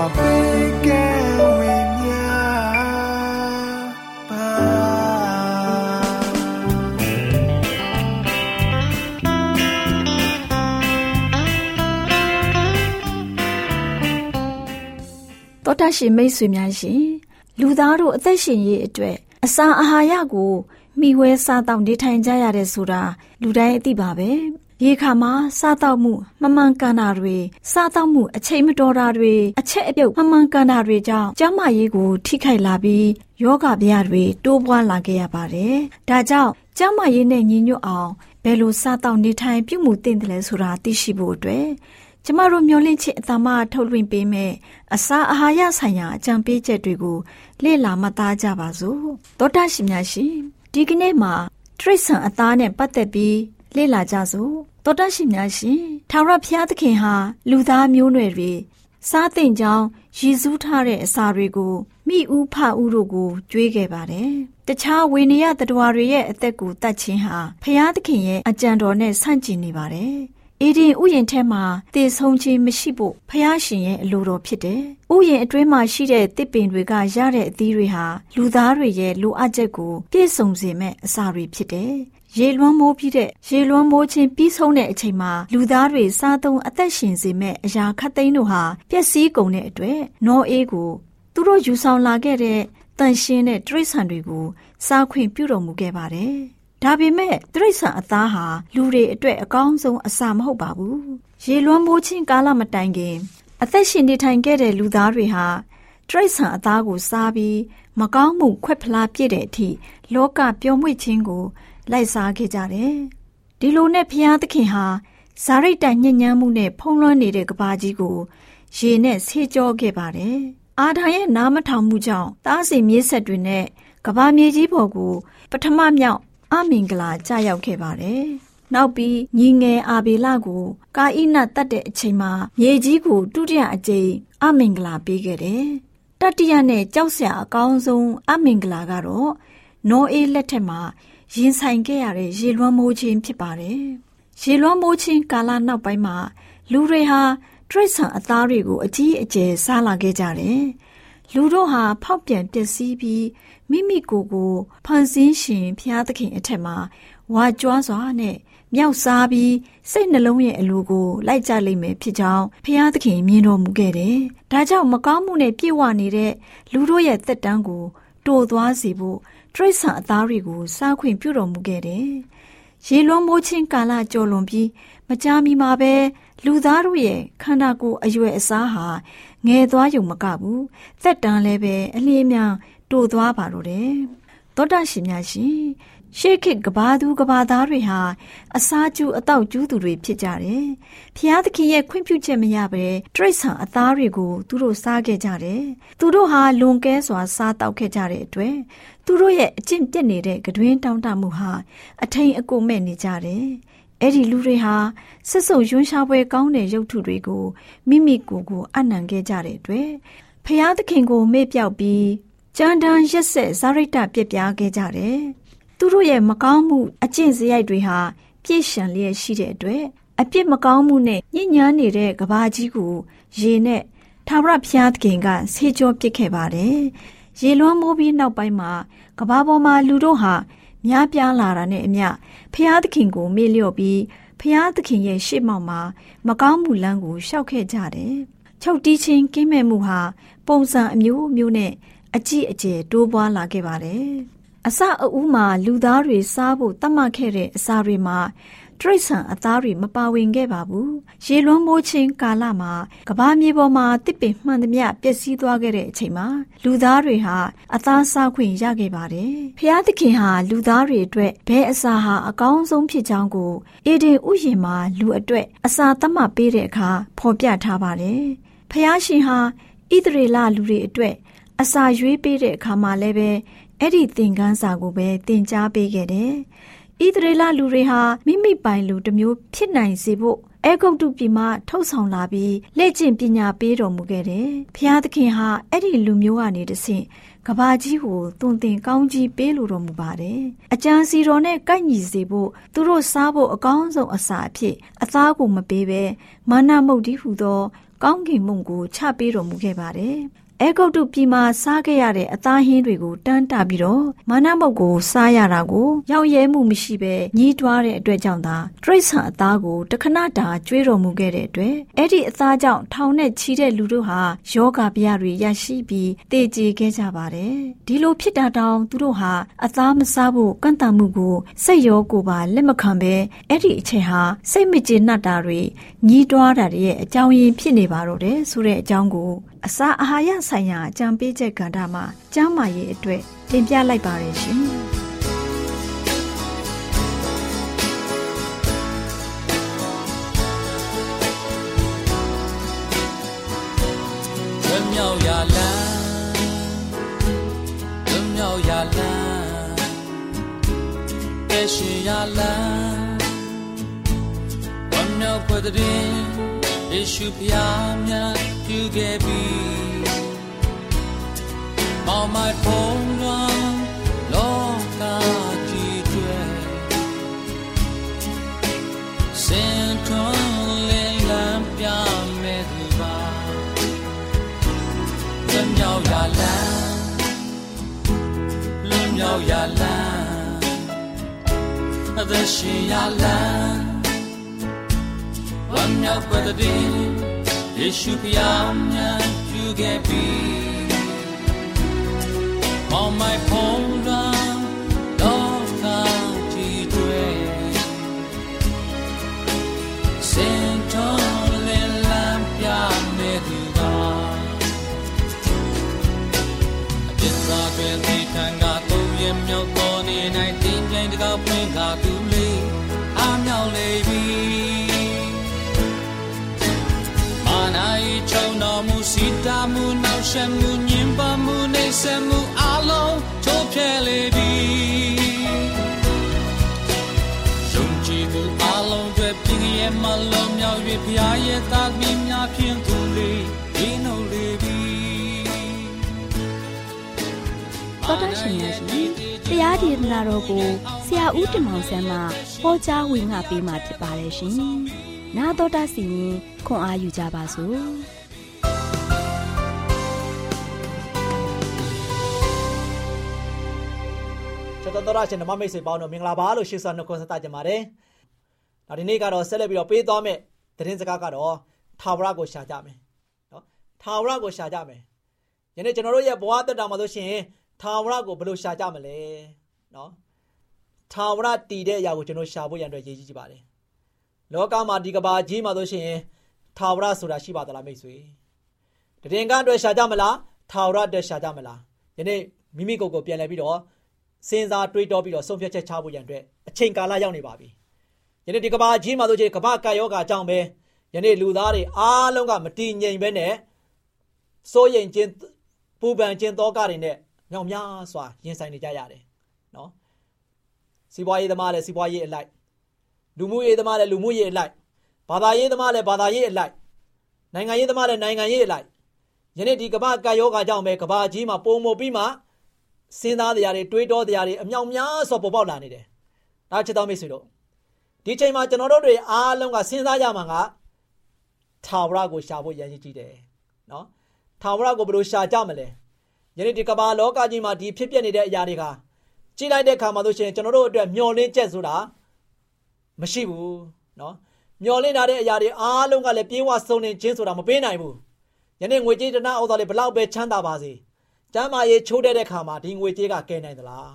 တောတရှင်မိတ်ဆွေများရှင်လူသားတို့အသက်ရှင်ရေးအတွက်အစာအာဟာရကိုမိဝဲစားတောက်နေထိုင်ကြရတယ်ဆိုတာလူတိုင်းအသိပါပဲ ရေခါမှာစားတော့မှုမမှန်ကန်တာတွေစားတော့မှုအချိန်မတော်တာတွေအချက်အပြုတ်မမှန်ကန်တာတွေကြောင့်ကျန်းမာရေးကိုထိခိုက်လာပြီးယောဂဗျာတွေတိုးပွားလာခဲ့ရပါတယ်။ဒါကြောင့်ကျန်းမာရေးနဲ့ညီညွတ်အောင်ဘယ်လိုစားတော့နေထိုင်ပြုမှုသင့်တယ်လဲဆိုတာသိရှိဖို့အတွက်ကျမတို့မျှဝင့်ချစ်အတမထုတ်လွှင့်ပေးမယ်အစာအာဟာရဆိုင်ရာအကြံပေးချက်တွေကိုလေ့လာမှတ်သားကြပါစို့သောတာရှင်များရှင်ဒီကနေ့မှာတရိษံအသားနဲ့ပတ်သက်ပြီး လေ့လာကြစို့တော်တရှိများရှင်ထာဝရဘုရားသခင်ဟာလူသားမျိုးနွယ်တွေစားသိမ့်ကြောင်းရည်စူးထားတဲ့အစာတွေကိုမိဥဖဥတို့ကိုကြွေးခဲ့ပါတယ်။တခြားဝေနေယတတဝါတွေရဲ့အသက်ကိုတတ်ခြင်းဟာဘုရားသခင်ရဲ့အကြံတော်နဲ့ဆန့်ကျင်နေပါတယ်။အေဒင်ဥယျာဉ်ထဲမှာတည်ဆုံခြင်းမရှိဖို့ဖះရှင်ရဲ့အလိုတော်ဖြစ်တယ်။ဥယျာဉ်အတွင်းမှာရှိတဲ့တစ်ပင်တွေကရတဲ့အသီးတွေဟာလူသားတွေရဲ့လိုအပ်ချက်ကိုပြည့်စုံစေမဲ့အစာတွေဖြစ်တယ် ရေလွှမ်းမိုးပြီးတဲ့ရေလွှမ်းမိုးခြင်းပြီးဆုံးတဲ့အချိန်မှာလူသားတွေစားသုံးအသက်ရှင်စေမဲ့အရာခတ်သိမ်းတို့ဟာပျက်စီးကုန်တဲ့အတွက်နောအေးကိုသူတို့ယူဆောင်လာခဲ့တဲ့တန်ရှင်းတဲ့တိရစ္ဆာန်တွေကိုစားခွင့်ပြုတော်မူခဲ့ပါတယ်။ဒါပေမဲ့တိရစ္ဆာန်အသားဟာလူတွေအတွက်အကောင်းဆုံးအစာမဟုတ်ပါဘူး။ရေလွှမ်းမိုးခြင်းကာလမတိုင်ခင်အသက်ရှင်နေထိုင်ခဲ့တဲ့လူသားတွေဟာတိရစ္ဆာန်အသားကိုစားပြီးမကောင်းမှုခွက်ဖလားပြည့်တဲ့အထိလောကပျော်မွေ့ခြင်းကို လိုက်စားခဲ့ကြတယ်။ဒီလိုနဲ့ဖျားသခင်ဟာဇာရိတ်တိုင်ညဉ့်ညမ်းမှုနဲ့ဖုံးလွှမ်းနေတဲ့ကဘာကြီးကိုရေနဲ့ဆေးကြောခဲ့ပါတယ်။အာထာရဲ့နားမထောင်မှုကြောင့်သားစီမြေးဆက်တွေနဲ့ကဘာမြေကြီးပေါ်ကို ပထမမြောက်အမင်္ဂလာကြရောက်ခဲ့ပါတယ်။နောက်ပြီးညီငယ်အာဘေလကိုကာဣနတတ်တဲ့အချိန်မှာမြေကြီးကိုဒုတိယအကြိမ်အမင်္ဂလာပေးခဲ့တယ်။တတိယနဲ့ကြောက်စရာအကောင်းဆုံးအမင်္ဂလာကတော့နောအေးလက်ထက်မှာ ရင်ဆိုင်ခဲ့ရတဲ့ရေလွှမ်းမိုးခြင်းဖြစ်ပါတယ်။ရေလွှမ်းမိုးခြင်းကာလနောက်ပိုင်းမှာလူတွေဟာတရိษံအသားတွေကိုအကြီးအကျယ်စားလာခဲ့ကြတယ်။လူတို့ဟာဖောက်ပြန်ပျက်စီးပြီးမိမိကိုယ်ကိုဖန်ဆင်းရှင်ဖျားသခင်အထက်မှာဝါကြွားစွာနဲ့မြောက်စားပြီးစိတ်နှလုံးရဲ့အလိုကိုလိုက်ကြလိမ့်မယ်ဖြစ်ကြောင်းဖျားသခင်မြင်တော်မူခဲ့တယ်။ဒါကြောင့်မကောင်းမှုနဲ့ပြည့်ဝနေတဲ့လူတို့ရဲ့သက်တမ်းကိုတိုးသွားစေဖို့ တရိษံအသားတွေကိုစားခွင့်ပြုတော်မူခဲ့တယ်။ရေလွှမ်းမိုးခြင်းကာလကျော်လွန်ပြီးမကြာမီမှာပဲလူသားတို့ရဲ့ခန္ဓာကိုယ်အရွယ်အစားဟာငယ်သွားယုံမကဘူးသက်တမ်းလည်းပဲအလျင်းများတိုးသွားပါတော့တယ်။သောတာရှင်များရှင် ရှေးခေတ်ကဘာသူကဘာသားတွေဟာအစာကျူအတော့ကျူးသူတွေဖြစ်ကြတယ်။ဖျားသခင်ရဲ့ခွင့်ပြုချက်မရဘဲတရိษံအသားတွေကိုသူတို့စားခဲ့ကြတယ်။သူတို့ဟာလွန်ကဲစွာစားတောက်ခဲ့ကြတဲ့အတွက်သူတို့ရဲ့အကျင့်ပြက်နေတဲ့ကတွင်တောင်းတမှုဟာအထိန်အကိုမဲ့နေကြတယ်။အဲ့ဒီလူတွေဟာဆက်စုံရွှန်းရှားပွဲကောင်းတဲ့ရုပ်ထုတွေကိုမိမိကိုယ်ကိုအနံခဲ့ကြတဲ့အတွက်ဖျားသခင်ကိုမေ့ပြောက်ပြီးကြမ်းတမ်းရက်ဆက်ဇာရိတပြစ်ပြားခဲ့ကြတယ်။ သူတို့ရဲ့မကောင်းမှုအကျင့်စရိုက်တွေဟာပြည့်ရှံလျက်ရှိတဲ့အတွက်အပြစ်မကောင်းမှုနဲ့ညဉ့်ညမ်းနေတဲ့ကဘာကြီးကိုရေနဲ့ထာဝရဘုရားသခင်ကဆေးကြောပစ်ခဲ့ပါတယ်။ရေလွှမ်းမိုးပြီးနောက်ပိုင်းမှာကဘာပေါ်မှာလူတို့ဟာများပြားလာတာနဲ့အမျှဖျားသခင်ကိုမေ့လျော့ပြီးဖျားသခင်ရဲ့ရှေ့မှောက်မှာမကောင်းမှုလမ်းကိုရှောက်ခဲ့ကြတယ်။ချုပ်တီးချင်းကင်းမဲ့မှုဟာပုံစံအမျိုးမျိုးနဲ့အကြည့်အကျယ်တိုးပွားလာခဲ့ပါတယ်။ အစအဦးမှာလူသားတွေစားဖို့တတ်မှတ်ခဲ့တဲ့အစာတွေမှာတရိษံအသားတွေမပါဝင်ခဲ့ပါဘူး။ရေလွှမ်းမိုးခြင်းကာလမှာကဘာမြေပေါ်မှာတစ်ပင်မှန်သမျှပျက်စီးသွားခဲ့တဲ့အချိန်မှာလူသားတွေဟာအသားစားခွင့်ရခဲ့ပါတယ်။ဖျားသခင်ဟာလူသားတွေအတွက်ဘယ်အစာဟာအကောင်းဆုံးဖြစ်ကြောင်းကိုအေဒင်ဥယျာဉ်မှာလူအတွက်အစာသတ်မှတ်ပေးတဲ့အခါဖော်ပြထားပါတယ်။ဖျားရှင်ဟာဣသရေလလူတွေအတွက်အစာရွေးပေးတဲ့အခါမှာလည်းပဲ အဲ့ဒီသင်ခန်းစာကိုပဲသင်ကြားပေးခဲ့တယ်။ဣသရေလလူတွေဟာမိမိပိုင်လူတစ်မျိုးဖြစ်နိုင်စေဖို့အဲဂုတ်တုပြည်မှထုတ်ဆောင်လာပြီးလက်ကျင့်ပညာပေးတော်မူခဲ့တယ်။ဖျားသခင်ဟာအဲ့ဒီလူမျိုးကနေတဆင့်ကဘာကြီးကိုသွန်သင်ကောင်းကြီးပေးလိုတော်မူပါတယ်။အကြံစီတော်နဲ့ကိုက်ညီစေဖို့သူတို့စားဖို့အကောင်းဆုံးအစာအဖြစ်အသားကိုမပေးဘဲမာနမုတ်တိဟုသောကောင်းကင်မုန်ကိုချပေးတော်မူခဲ့ပါတယ်။ အဲဂုတ်တုပြည်မှာစားခဲ့ရတဲ့အသားဟင်းတွေကိုတန်းတပြီးတော့မာနမုတ်ကိုစားရတာကိုရောက်ရဲမှုမရှိပဲညှီးတွားတဲ့အတွက်ကြောင့်သာတရိษံအသားကိုတခဏတာကျွေးတော်မူခဲ့တဲ့အတွက်အဲ့ဒီအသားကြောင့်ထောင်နဲ့ချီတဲ့လူတို့ဟာယောဂဗျာတွေရရှိပြီးတည်ကြည်ခဲ့ကြပါတယ်ဒီလိုဖြစ်တာတောင်သူတို့ဟာအသားမစားဖို့ကန့်တတ်မှုကိုစိတ်ရောကိုယ်ပါလက်မခံပဲအဲ့ဒီအချိန်ဟာစိတ်မကျေနပ်တာတွေညှီးတွားတာတွေရဲ့အကြောင်းရင်းဖြစ်နေပါတော့တယ်ဆိုတဲ့အကြောင်းကိုအစာအာဟာရဆိုင်ရာအကြံပေးချက်ကဏ္ဍမှာကျန်းမာရေးအတွက်တင်ပြလိုက်ပါရရှင်။မြောက်ရလန်းလွမြောက်ရလန်းကဲရှင်ရလန်းဝမြောက်ဖွယ်တဲ့ယေရှုဖျားများပြုခဲ့ပြီ မောင်မိုက်ဖုံးလွှမ်းလောကကြီးတွေစင်ထွန်းလင်းလန်းပြမဲ့သူပါလွန်မြောက်ရလန်းလွန်မြောက်ရလန်းအသက်ရှင်ရလန်းဝမ်းမြောက်ပတ်တဲ့ယေရှုဖျားမြတ်ပြုခဲ့ပြီ မောင်မိုင်ဖုံးလာတော့သာကြည့်တွေစင်တော်လင်းလမ်းပြနေသူပါအပြစ်သာတွေဒီထံကသုံးရမြောက်တော်နေ၌တင်းပြိုင်တကောက်ပွင့်ကားသူလေးအားမြောက်လေပြီချုံတော်မူ ဆက်မှုအလုံးချိုးဖျက်လေပြီယုံကြည်သူအလုံးတွေပြင်းရဲ့မလုံးမြောက်၍ဖျားရဲ့သားသမီးများဖြင့်သူလေးဒီနှုတ်လေပြီတော်တရှင်ရဲ့ရှင်တရားဒေသနာတော်ကိုဆရာဦးတင်မောင်ဆန်းမှဟောကြားဝင်ငါပေးมาဖြစ်ပါတယ်ရှင်။နာတော်တာစီရင်ခွန်အားယူကြပါစို့။ တော်တော်ရရှင်ဓမ္မမိတ်ဆွေပေါင်းတို့မင်္ဂလာပါလို့ရှေ့ဆောင်နှုတ်ခွန်းဆက်တာကြပါတယ်။နောက်ဒီနေ့ကတော့ဆက်လက်ပြီးတော့ပေးသွားမယ့်သတင်းစကားကတော့ထာဝရကိုရှာကြမယ်။နော်ထာဝရကိုရှာကြမယ်။ယနေ့ကျွန်တော်တို့ရဲ့ဘဝတက်တာမှာဆိုရှင်ထာဝရကိုဘယ်လိုရှာကြမလဲ။နော်ထာဝရတည်တဲ့အရာကိုကျွန်တော်ရှာဖို့ရန်အတွက်ရည်ကြီးကြပါတယ်။လောကမှာဒီကဘာကြီးမှာဆိုရှင်ထာဝရဆိုတာရှိပါသလားမိတ်ဆွေ။တည်ငါအတွက်ရှာကြမလားထာဝရအတွက်ရှာကြမလား။ယနေ့မိမိကိုယ်ကိုပြန်လှည့်ပြီးတော့ စဉ်းစားတွေးတောပြီးတော့ဆုံးဖြတ်ချက်ချဖို့ရန်အတွက်အချိန်ကာလရောက်နေပါပြီ။ယနေ့ဒီကဘာကြီးမှာဆိုချေကဘာကာယောဂါကြောင့်ပဲယနေ့လူသားတွေအားလုံးကမတည်ငြိမ်ပဲနဲ့စိုးရိမ်ခြင်းပူပန်ခြင်းတောကတွေနဲ့မြောင်များစွာရင်ဆိုင်နေကြရတယ်။နော်။စီးပွားရေးသမားလည်းစီးပွားရေးအလိုက်လူမှုရေးသမားလည်းလူမှုရေးအလိုက်ဘာသာရေးသမားလည်းဘာသာရေးအလိုက်နိုင်ငံရေးသမားလည်းနိုင်ငံရေးအလိုက်ယနေ့ဒီကမ္ဘာကာယောဂါကြောင့်ပဲကမ္ဘာကြီးမှာပုံမပြီးမှ စဉ်းစားတရားတွေတွေးတောတရားတွေအမြောင်များစွာပေါ်ပေါက်လာနေတယ်ဒါချစ်တော်မိတ်ဆွေတို့ဒီချိန်မှာကျွန်တော်တို့တွေအားလုံးကစဉ်းစားကြမှာကထာဝရကိုရှာဖို့ရည်ရည်ကြီးတယ်နော်ထာဝရကိုဘယ်လိုရှာကြမလဲယနေ့ဒီကမ္ဘာလောကကြီးမှာဒီဖြစ်ပျက်နေတဲ့အရာတွေကကြည့်လိုက်တဲ့အခါမှာဆိုရှင်ကျွန်တော်တို့အတွက်မျောလင်းချက်ဆိုတာမရှိဘူးနော်မျောလင်းထားတဲ့အရာတွေအားလုံးကလည်းပြေးဝဆုံးနေခြင်းဆိုတာမပေးနိုင်ဘူးယနေ့ငွေကြေးတနာဥစ္စာတွေဘလောက်ပဲချမ်းသာပါစေ ကျမ်းမာရေးချိုးတဲ့တဲ့ခါမှာဒီငွေကြေးကကဲနိုင်သလား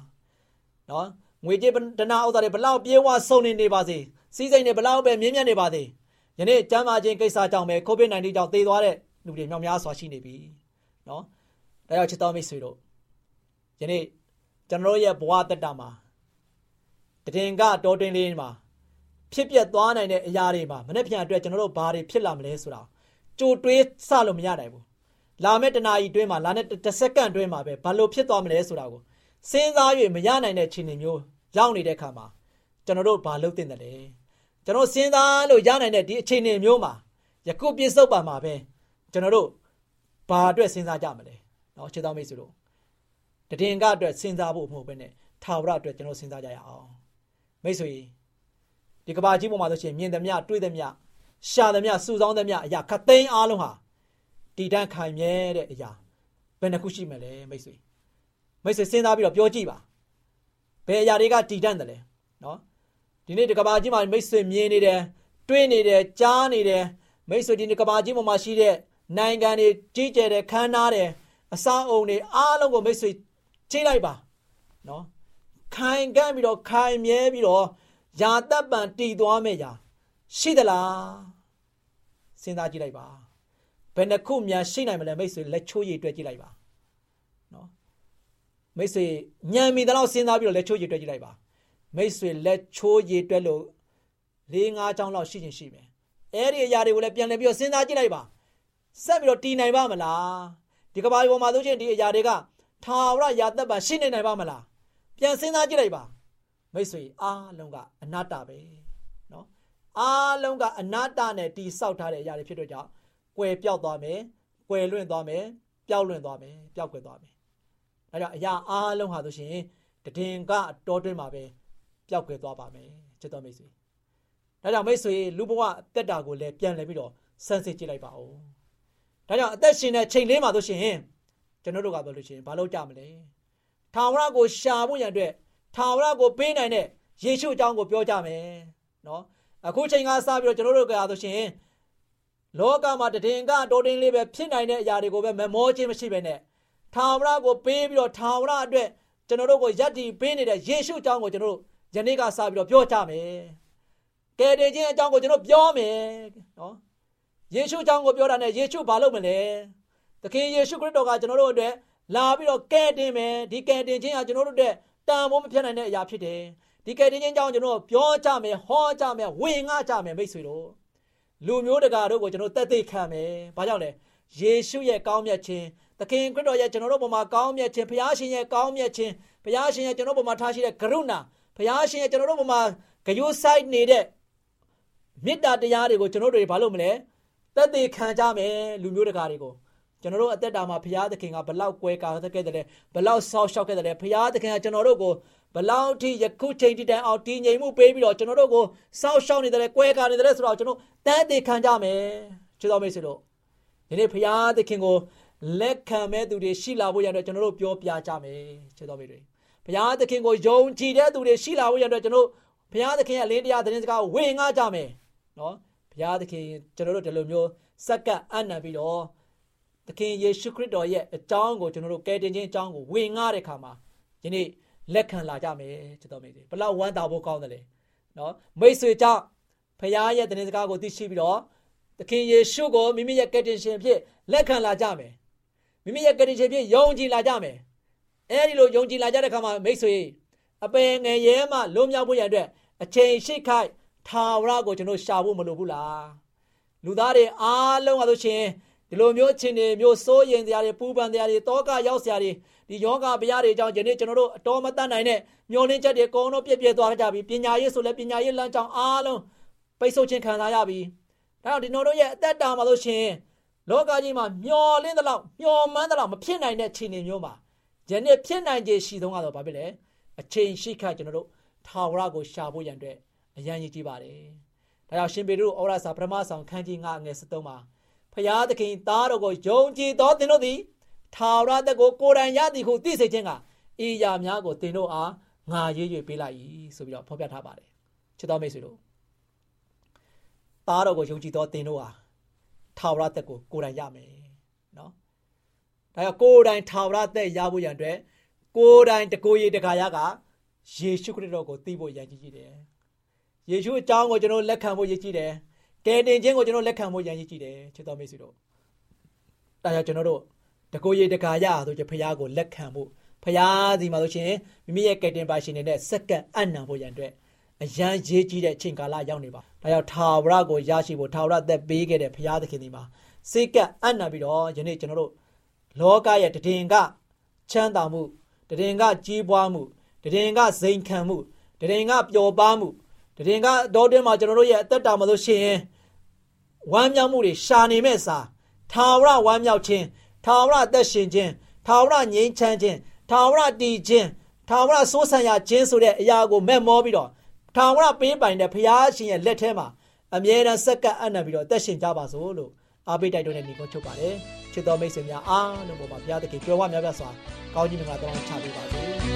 နော်ငွေကြေးတနာဥစ္စာတွေဘလောက်ပြေးဝဆုံးနေနေပါစေစီးစိမ်တွေဘလောက်ပဲမြင့်မြတ်နေပါစေယနေ့ကျမ်းမာခြင်းကိစ္စကြောင့်ပဲ COVID-19 ကြောင့်သေသွားတဲ့လူတွေမြောက်များစွာရှိနေပြီနော်ဒါကြောင့်ချစ်တော်မိတ်ဆွေတို့ယနေ့ကျွန်တော်ရဲ့ဘဝတက်တာမှာတည်င်ကတော်တွင်လေးမှာဖြစ်ပျက်သွားနိုင်တဲ့အရာတွေမှာမနေ့ပြန်အတွက်ကျွန်တော်တို့ဘာတွေဖြစ်လာမလဲဆိုတာကြိုတွေးစလို့မရနိုင်ဘူး လာမယ့်တနာရီတွင်းမှာလာတဲ့တစ်စက္ကန့်တွင်းမှာပဲဘာလို့ဖြစ်သွားမလဲဆိုတာကိုစဉ်းစား၍မရနိုင်တဲ့ခြေနေမျိုးရောက်နေတဲ့အခါမှာကျွန်တော်တို့ဘာလုပ်သင့်တယ်လဲကျွန်တော်စဉ်းစားလို့ရနိုင်တဲ့ဒီအခြေအနေမျိုးမှာယခုပြစ်စုံပါမှာပဲကျွန်တော်တို့ဘာအတွက်စဉ်းစားကြမလဲနော်ခြေတော်မိတ်ဆွေတို့တည်င်ကအတွက်စဉ်းစားဖို့မဟုတ်ဘဲနဲ့ထာဝရအတွက်ကျွန်တော်စဉ်းစားကြရအောင်မိတ်ဆွေဒီကဘာကြီးပေါ်မှာဆိုရှင်မြင်သည်မြတွေ့သည်မြရှာသည်မြစူဆောင်းသည်မြအရာခသိန်းအားလုံးဟာ တည်တံ့ခိုင်မြဲတဲ့အရာဘယ်နှခုရှိမလဲမိတ်ဆွေမိတ်ဆွေစဉ်းစားပြီးတော့ပြောကြည့်ပါဘယ်အရာတွေကတည်တံ့တယ်လဲနော်ဒီနေ့ဒီကဘာကြီးမှာမိတ်ဆွေမြင်နေတယ်တွေးနေတယ်ကြားနေတယ်မိတ်ဆွေဒီနေ့ကဘာကြီးပေါ်မှာရှိတဲ့နိုင်ငံတွေကြီးကျယ်တဲ့ခမ်းနားတယ်အစအုံတွေအားလုံးကိုမိတ်ဆွေချိန်လိုက်ပါနော်ခိုင်ကန့်ပြီးတော့ခိုင်မြဲပြီးတော့ယာတပ်ပံတည်သွားမယ့်ရာရှိသလားစဉ်းစားကြည့်လိုက်ပါ ဘယ်နှခုများရှိနိုင်မလဲမိတ်ဆွေလက်ချိုးရည်တွေ့ကြည့်လိုက်ပါနော်မိတ်ဆွေညံမီတော့စဉ်းစားပြီးတော့လက်ချိုးရည်တွေ့ကြည့်လိုက်ပါမိတ်ဆွေလက်ချိုးရည်တွေ့လို့၄၅ချောင်းလောက်ရှိချင်းရှိမယ်အဲ့ဒီအရာတွေကိုလည်းပြန်လည်ပြီးတော့စဉ်းစားကြည့်လိုက်ပါဆက်ပြီးတော့တည်နိုင်ပါမလားဒီကဘာပေါ်မှာဆိုချင်းဒီအရာတွေကထာဝရယာသက်ပါရှိနေနိုင်ပါမလားပြန်စဉ်းစားကြည့်လိုက်ပါမိတ်ဆွေအားလုံးကအနတ္တပဲเนาะအားလုံးကအနတ္တနဲ့တီဆောက်ထားတဲ့အရာတွေဖြစ်တော့ကြောင့် ကွယ်ပြောက်သွားမယ်ကွယ်လွင့်သွားမယ်ပျောက်လွင့်သွားမယ်ပျောက်ကွယ်သွားမယ်ဒါကြောင့်အရာအားလုံးဟာဆိုရှင်တည်င်ကတောတွင်းမှာပဲပျောက်ကွယ်သွားပါမယ်ချစ်တော်မိတ်ဆွေဒါကြောင့်မိတ်ဆွေလူဘဝအသက်တာကိုလည်းပြန်လည်ပြီးတော့စမ်းစစ်ကြည့်လိုက်ပါဦးဒါကြောင့်အသက်ရှင်တဲ့ချိန်လေးမှာဆိုရှင်ကျွန်တော်တို့ကပြောလို့ရှိရင်ဘာလို့ကြမလဲထာဝရကိုရှာဖို့ရန်အတွက်ထာဝရကိုပေးနိုင်တဲ့ယေရှုအကြောင်းကိုပြောကြမယ်နော်အခုချိန်ကစပြီးတော့ကျွန်တော်တို့ကဆိုရှင် လောကမှာတည်င်ကတိုးတင်းလေးပဲဖြစ်နိုင်တဲ့အရာတွေကိုပဲမမောခြင်းမရှိပဲနဲ့ထာဝရကိုပေးပြီးတော့ထာဝရအတွက်ကျွန်တော်တို့ကိုယက်တီပေးနေတဲ့ယေရှုအကြောင်းကိုကျွန်တော်တို့ယနေ့ကစပြီးတော့ပြောကြမယ်ကယ်တင်ခြင်းအကြောင်းကိုကျွန်တော်ပြောမယ်နော်ယေရှုအကြောင်းကိုပြောတာနဲ့ယေရှုဘာလုပ်မလဲသခင်ယေရှုခရစ်တော်ကကျွန်တော်တို့အတွက်လာပြီးတော့ကယ်တင်မယ်ဒီကယ်တင်ခြင်းဟာကျွန်တော်တို့အတွက်တန်ဖိုးမဖြစ်နိုင်တဲ့အရာဖြစ်တယ်ဒီကယ်တင်ခြင်းကြောင့်ကျွန်တော်ပြောကြမယ်ဟောကြမယ်ဝင်ငှကြမယ်မိတ်ဆွေတို့ လူမျိုးတကာတို့ကိုကျွန်တော်တက်သိခံမယ်ဘာကြောင့်လဲယေရှုရဲ့ကောင်းမြတ်ခြင်းသခင်ခရစ်တော်ရဲ့ကျွန်တော်တို့ဘုံမှာကောင်းမြတ်ခြင်းဘုရားရှင်ရဲ့ကောင်းမြတ်ခြင်းဘုရားရှင်ရဲ့ကျွန်တော်ဘုံမှာထားရှိတဲ့ကရုဏာဘုရားရှင်ရဲ့ကျွန်တော်တို့ဘုံမှာဂယုဆိုင်နေတဲ့မေတ္တာတရားတွေကိုကျွန်တော်တို့ဘာလို့မလဲတက်သိခံကြမယ်လူမျိုးတကာတွေကို ကျွန်တော်တို့အသက်တာမှာဘုရားသခင်ကဘလောက်ကွဲကာခဲ့တယ်လဲဘလောက်ဆောက်ရှောက်ခဲ့တယ်လဲဘုရားသခင်ကကျွန်တော်တို့ကိုဘလောက်ထိယခုချိန်ထိတိုင်အောင်တည်ငြိမ်မှုပေးပြီးတော့ကျွန်တော်တို့ကိုစောက်ရှောက်နေတယ်လဲကွဲကာနေတယ်လဲဆိုတော့ကျွန်တော်တန်းသေးခံကြမယ်ချစ်တော်မိတ်ဆွေတို့ဒီနေ့ဘုရားသခင်ကိုလက်ခံမဲ့သူတွေရှိလာဖို့ရတဲ့ကျွန်တော်တို့ပြောပြကြမယ်ချစ်တော်မိတ်တွေဘုရားသခင်ကိုယုံကြည်တဲ့သူတွေရှိလာဖို့ရတဲ့ကျွန်တော်ဘုရားသခင်ရဲ့အလင်းတရားသတင်းစကားကိုဝေငှကြမယ်နော်ဘုရားသခင်ကျွန်တော်တို့ဒီလိုမျိုးစက္ကပ်အနံပြီးတော့ သခင်ယေရှုခရစ်တော်ရဲ့အကြောင်းကိုကျွန်တော်တို့ကယ်တင်ခြင်းအကြောင်းကိုဝင်ငှတဲ့ခါမှာယနေ့လက်ခံလာကြမယ်ချစ်တော်မိတ်ဆွေဘလောက်ဝမ်းသာဖို့ကောင်းတယ်လေနော်မိတ်ဆွေကြောင့်ဖခင်ရဲ့တင်စကားကိုသိရှိပြီးတော့သခင်ယေရှုကိုမိမိရဲ့ကယ်တင်ရှင်ဖြစ်လက်ခံလာကြမယ်မိမိရဲ့ကယ်တင်ရှင်ဖြစ်ယုံကြည်လာကြမယ်အဲဒီလိုယုံကြည်လာကြတဲ့ခါမှာမိတ်ဆွေအပင်ငယ်ရဲမှလွန်မြောက်ဖို့ရတဲ့အချိန်ရှိခိုက်ထာဝရကိုကျွန်တော်ရှာဖို့မလိုဘူးလားလူသားတွေအားလုံးကဆိုရှင် ဒီလိုမျိုးချင်းတွေမျိုးစိုးရင်တရားတွေပူပန်တရားတွေတောကရောက်စရာတွေဒီယောဂဗျာတွေကြောင့်ယနေ့ကျွန်တော်တို့အတော်မတတ်နိုင်တဲ့မျောလင်းချက်တွေအကုန်လုံးပြည့်ပြည့်သွားကြပြီပညာရေးဆိုလည်းပညာရေးလမ်းကြောင်းအားလုံးပိတ်ဆို့ခြင်းခံစားရပြီဒါကြောင့်ဒီကျွန်တော်တို့ရဲ့အသက်တာမှာလို့ရှင်လောကကြီးမှာမျောလင်းသလောက်မျောမှန်းသလောက်မဖြစ်နိုင်တဲ့ခြေနေမျိုးမှာယနေ့ဖြစ်နိုင်ခြေရှိဆုံးကတော့ဘာဖြစ်လဲအချိန်ရှိခါကျွန်တော်တို့ထာဝရကိုရှာဖို့ရန်အတွက်အရန်ရည်ကြီးပါတယ်။ဒါကြောင့်ရှင်ပေတရုဩရစာပထမဆောင်ခန်းကြီး9အငယ်73မှာ ဖျားသခင်သားတော်ကိုယုံကြည်သောသင်တို့သည်ထာဝရသက်ကိုကိုယ်တိုင်ရသည်ဟုသိစေခြင်းကဤရာများကိုသင်တို့အားငါရေး၍ပေးလိုက်၏ဆိုပြီးတော့ဖော်ပြထားပါတယ်။ချစ်တော်မိတ်ဆွေတို့သားတော်ကိုယုံကြည်သောသင်တို့ဟာထာဝရသက်ကိုကိုယ်တိုင်ရမယ်နော်။ဒါကြောင့်ကိုယ်တိုင်ထာဝရသက်ရဖို့ရန်အတွက်ကိုယ်တိုင်တကိုယ်ရည်တခါရကယေရှုခရစ်တော်ကိုသိဖို့ရည်ကြီးတယ်။ယေရှုအကြောင်းကိုကျွန်တော်လက်ခံဖို့ရည်ကြီးတယ်။ ကယ်တင်ခြင်းကိုကျွန်တော်လက်ခံဖို့ရည်ကြီးတယ်ချစ်တော်မိတ်ဆွေတို့။ဒါကြောင့်ကျွန်တော်တို့တကိုယ်ရည်တခါရဆိုချင်ဖခင်ကိုလက်ခံဖို့ဖခင်စီမှာဆိုရှင်မိမိရဲ့ကယ်တင်ပါရှင်နေတဲ့စက္ကန့်အနံဖို့ရန်အတွက်အရန်ရေးကြီးတဲ့အချိန်ကာလရောက်နေပါ။ဒါကြောင့်ထာဝရကိုရရှိဖို့ထာဝရသက်ပေးခဲ့တဲ့ဖခင်သခင်ဒီမှာစိတ်ကအနံပြီးတော့ယနေ့ကျွန်တော်တို့လောကရဲ့တည်င်ကချမ်းသာမှုတည်င်ကကြီးပွားမှုတည်င်ကဇိမ်ခံမှုတည်င်ကပျော်ပါမှုတည်င်ကတော့တွင်းမှာကျွန်တော်တို့ရဲ့အသက်တာမှာလို့ရှိရင် ဝမ်းမြောက်မှုတွေရှာနေမဲ့စာထာဝရဝမ်းမြောက်ခြင်းထာဝရအသက်ရှင်ခြင်းထာဝရငြိမ်းချမ်းခြင်းထာဝရတည်ခြင်းထာဝရစိုးဆံရခြင်းဆိုတဲ့အရာကိုမဲ့မောပြီးတော့ထာဝရပေးပိုင်တဲ့ဘုရားရှင်ရဲ့လက်ထဲမှာအမြဲတမ်းစက္ကန့်အံ့နံပြီးတော့အသက်ရှင်ကြပါစို့လို့အားပေးတိုက်တွန်းတဲ့ညီကုန်းချုပ်ပါတယ်ချစ်တော်မိတ်ဆွေများအားလုံးပေါ်မှာဘုရားသခင်ကြွယ်ဝများပြားစွာကောင်းကြီးမင်္ဂလာတောင်းချပေးပါစေ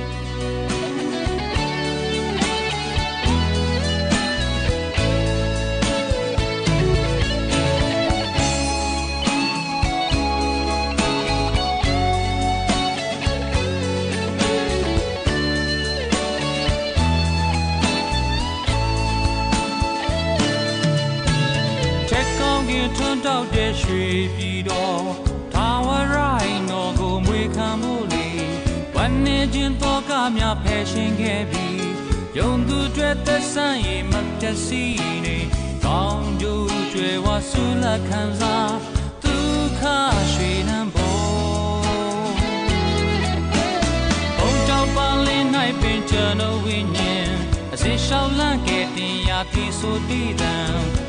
ထွန်းတောက်တဲ့ရွှေပြည်တော်ထာဝရိုင်းတော်ကိုမွေခံမှုလေဝန်နေခြင်းတော်ကများဖယ်ရှင်ခဲ့ပြီးယုံသူတွေသက်ဆိုင်ရင်မတတ်စီနေကောင်းကျိုးကျွယ်ဝဆူလက်ခံစားဒုက္ခရွှေနံပေါ်ဘုံကြောင့်ပန်းလေး၌ပင်ကျွန်တော်ဝိညာဉ်အစင်လျှောက်လန့်ခဲ့တင်ရာပြီးဆိုတည်တံဘုံ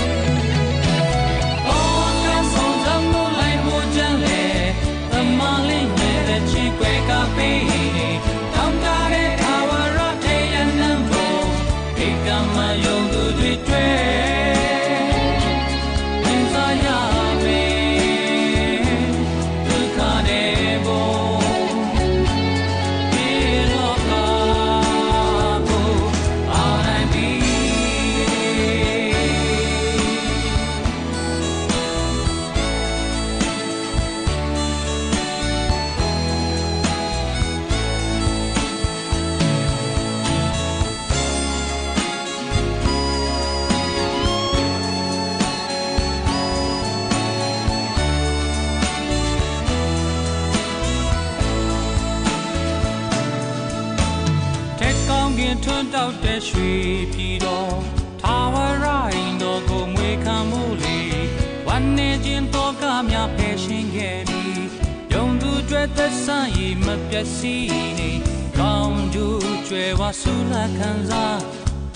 တွေသက်ဆိုင်ရင်မပျက်စီးနေကောင်းကျိုးကျွယ်ဝဆူလာခံစား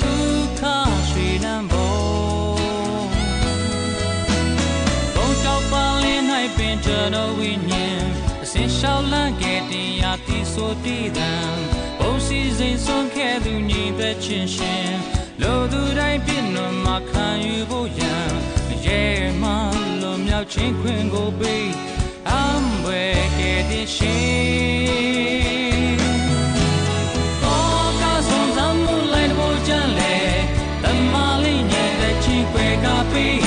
ဒုက္ခရွှေနံပေါ်ဘုံတောက်ပန်းလေး၌ပင်ကျွန်တော်ဝိညာဉ်အစင်လျှောက်လန့်ခဲ့တင်ရာတီဆိုတည်တံဘုံစီစိန်ဆွန့်ခဲ့သူညီသက်ချင်းရှင်လိုသူတိုင်းပြည့်နှံမှာခံယူဖို့ရန်ရဲမှလွန်မြောက်ခြင်းခွင်ကိုပေး အံဘွယ်ခဲ့တဲ့ရှင် Oh, caso zammu lai bo jan le, tamma li nye de chi kwe ka pi. Down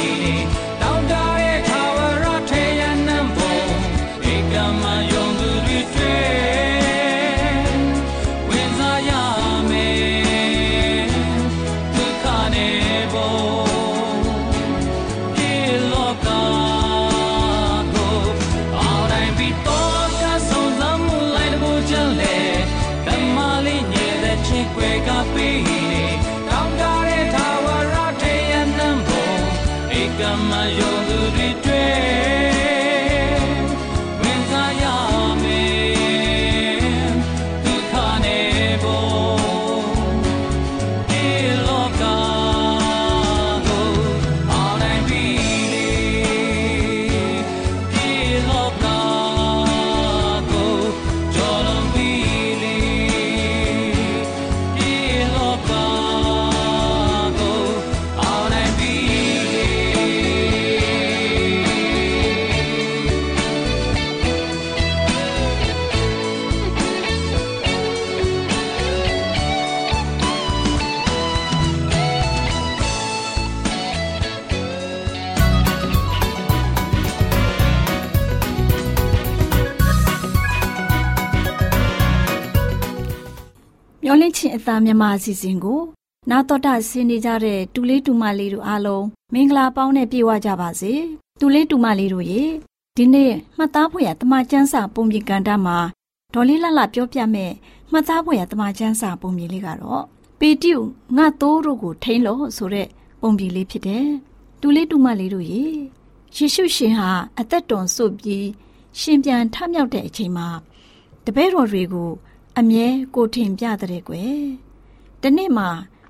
ချင်အသားမြမအစီအစဉ်ကိုနာတော်တာဆင်းနေကြတဲ့တူလေးတူမလေးတို့အားလုံးမင်္ဂလာပေါင်းနဲ့ပြည့်ဝကြပါစေတူလေးတူမလေးတို့ရေဒီနေ့မှတ်သားဖို့ရတမချန်းစာပုံပြင်ကန်တာမှာဒေါ်လေးလှလှပြောပြမဲ့မှတ်သားဖို့ရတမချန်းစာပုံပြင်လေးကတော့ပေတိုငါတိုးတို့ကိုထိန်းလို့ဆိုတဲ့ပုံပြင်လေးဖြစ်တယ်တူလေးတူမလေးတို့ရေယေရှုရှင်ဟာအသက်တော်ဆုပ်ပြီးရှင်ပြန်ထမြောက်တဲ့အချိန်မှာတပည့်တော်တွေကို အမြဲကိုထင်ပြတဲ့ကွယ်။ဒီနေ့မှာ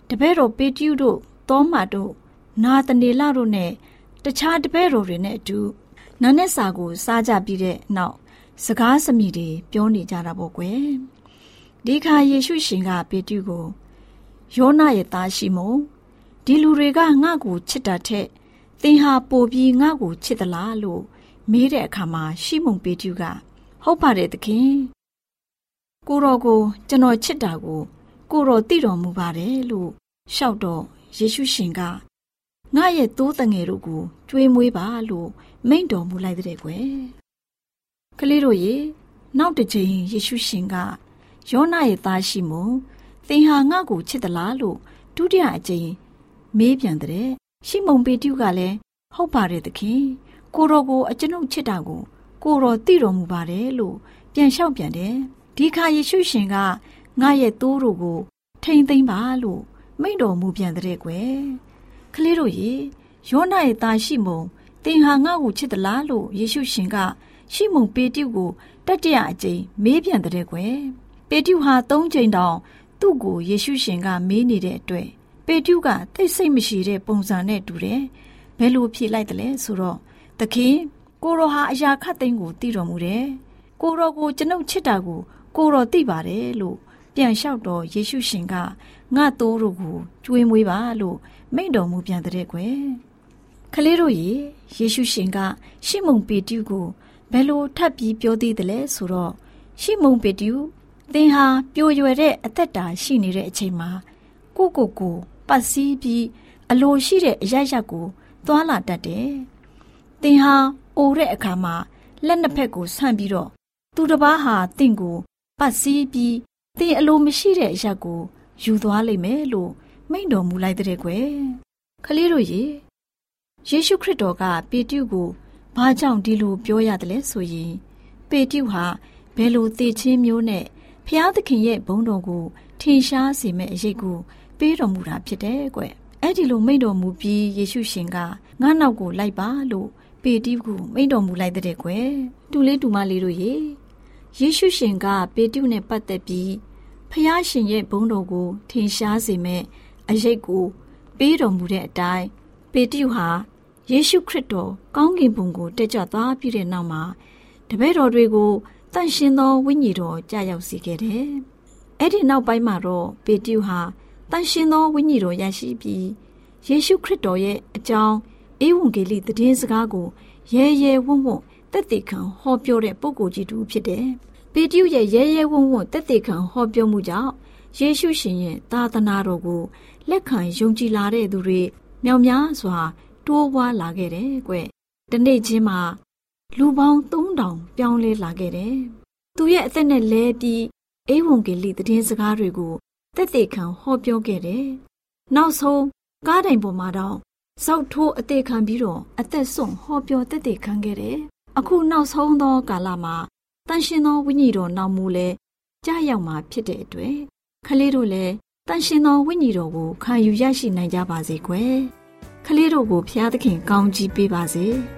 တပည့်တော်ပေတျုတို့သောမာတို့နာတနေလတို့နဲ့တခြားတပည့်တော်တွေနဲ့အတူနာနဲ့စာကိုစားကြပြီးတဲ့နောက်စကားစမိတွေပြောနေကြတာပေါ့ကွယ်။ဒီခါယေရှုရှင်ကပေတျုကိုယောနာရဲ့သားရှိမုံဒီလူတွေကငါ့ကိုချစ်တာထက်သင်ဟာပိုပြီးငါ့ကိုချစ်သလားလို့မေးတဲ့အခါမှာရှိမုံပေတျုကဟုတ်ပါတယ်သခင် ကိုတော်ကိုကျွန်တော်ချစ်တာကို ကိုတော်သိတော်မူပါတယ်လို့ရှောက်တော့ယေရှုရှင်ကငါရဲ့သိုးတငယ်တို့ကိုကြွေးမွေးပါလို့မိန့်တော်မူလိုက်တဲ့ကွယ်ကလေးတို့ရေနောက်တစ်ချိန်ယေရှုရှင်ကယောနာရဲ့သားရှိမုံသင်ဟာငါ့ကိုချစ်သလားလို့ဒုတိယအကြိမ်မေးပြန်တဲ့ရှိမုံပေတျုကလည်းဟုတ်ပါတယ်သခင်ကိုတော်ကိုအကျွန်ုပ်ချစ်တာကို ကိုတော်သိတော်မူပါတယ်လို့ပြန်လျှောက်ပြန်တယ် ဒီခါယေရှုရှင်ကငါရဲ့သိုးတို့ကို ထိမ့်သိမ့်ပါလို့မိန့်တော်မူပြန်တဲ့ကွယ်ကလေးတို့ရေယောနာရဲ့သားရှိမုံသင်ဟာငါ့ကိုချစ်သလားလို့ယေရှုရှင်ကရှိမုံပေတျုကိုတတိယအကြိမ်မေးပြန်တဲ့ကွယ်ပေတျုဟာ၃ကြိမ်တောင်သူ့ကိုယေရှုရှင်ကမေးနေတဲ့အတွက်ပေတျုကတိတ်ဆိတ်မရှိတဲ့ပုံစံနဲ့တူတယ်။ဘယ်လိုဖြေလိုက်တယ်လဲဆိုတော့သခင်ကိုရောဟာအရာခတ်သိမ်းကိုသိတော်မူတယ်။ကိုရောကိုကျွန်ုပ်ချစ်တာကို ကိုရောသိပါတယ်လို့ပြန်လျှောက်တော့ယေရှုရှင်ကငါတိုးတို့ကိုကျွေးမွေးပါလို့မိန့်တော်မူပြန်တဲ့ကွယ်။ကလေးတို့ရေယေရှုရှင်ကရှီမုန်ပေတျုကိုဘယ်လိုထပ်ပြီးပြောသေးတယ်လဲဆိုတော့ရှီမုန်ပေတျုသင်ဟာပြိုရွယ်တဲ့အသက်တာရှိနေတဲ့အချိန်မှာကိုကိုကိုပတ်စည်းပြီးအလိုရှိတဲ့အရရက်ကိုသွားလာတတ်တယ်။သင်ဟာအိုတဲ့အခါမှာလက်နှစ်ဖက်ကိုဆန့်ပြီးတော့သူတစ်ပါးဟာတင့်ကို ပတ်စည်းပြီးသင်အလိုမရှိတဲ့အရက်ကို ယူသွားလိမ့်မယ်လို့မိန့်တော်မူလိုက်တဲ့ကွယ်။ခလေးတို့ရေယေရှုခရစ်တော်ကပေတျုကိုဘာကြောင့်ဒီလိုပြောရတယ်လဲဆိုရင်ပေတျုဟာဘယ်လိုသေချင်းမျိုးနဲ့ဖျားသခင်ရဲ့ဘုန်းတော်ကိုထင်ရှားစေမဲ့အရေးကိုပေးတော်မူတာဖြစ်တယ်ကွ။အဲ့ဒီလိုမိန့်တော်မူပြီးယေရှုရှင်ကငါနောက်ကိုလိုက်ပါလို့ပေတိကိုမိန့်တော်မူလိုက်တဲ့ကွယ်။တူလေးတူမလေးတို့ရေ ယေရှုရှင်က ပေတုနဲ့ပတ်သက်ပြီးဖျားရှင်ရဲ့ဘုန်းတော်ကို ထင်ရှားစေမဲ့အရေးကို ပေးတော်မူတဲ့အတိုင်းပေတုဟာယေရှုခရစ်တော်ကောင်းကင်ဘုံကိုတက်ကြွသွားပြီးတဲ့နောက်မှာတပည့်တော်တွေကိုတန်ရှင်သောဝိညာဉ်တော်ကြာရောက်စေခဲ့တယ်။အဲ့ဒီနောက်ပိုင်းမှာတော့ပေတျုဟာတန်ရှင်သောဝိညာဉ်တော်ရရှိပြီးယေရှုခရစ်တော်ရဲ့အကြောင်းဧဝံဂေလိသတင်းစကားကိုရဲရဲဝံ့ဝံ့ တက်တည်ခံဟောပြောတဲ့ပုဂ္ဂိုလ်ကြီးတူဖြစ်တယ်။ပေတျုရဲ့ရဲရဲဝံ့ဝံ့တက်တည်ခံဟောပြောမှုကြောင့်ယေရှုရှင်ရဲ့သာသနာတော်ကိုလက်ခံယုံကြည်လာတဲ့သူတွေမြောက်များစွာ တိုးပွားလာခဲ့တယ်ကွ။ဒီနေ့ချင်းမှာလူပေါင်း3000ပြောင်းလဲလာခဲ့တယ်။သူရဲ့အသက်နဲ့လဲပြီးအေဝံဂေလိသတင်းစကားတွေကိုတက်သေးခံဟောပြောခဲ့တယ်။နောက်ဆုံးကားတိုင်ပေါ်မှာတော့စောက်ထိုးအသေးခံပြီးတော့အသက်ဆုံးဟောပြောတက်သေးခံခဲ့တယ်။ အခုနောက်ဆုံးသောကာလမှာတန်ရှင်သောဝိညာဉ်တော်နောက်မူလဲကြာရောက်မှာဖြစ်တဲ့အတွက်ခလေးတို့လည်းတန်ရှင်သောဝိညာဉ်တော်ကိုခံယူရရှိနိုင်ကြပါစေကွယ်။ခလေးတို့ကိုဖျားသခင်ကောင်းကြီးပေးပါစေ။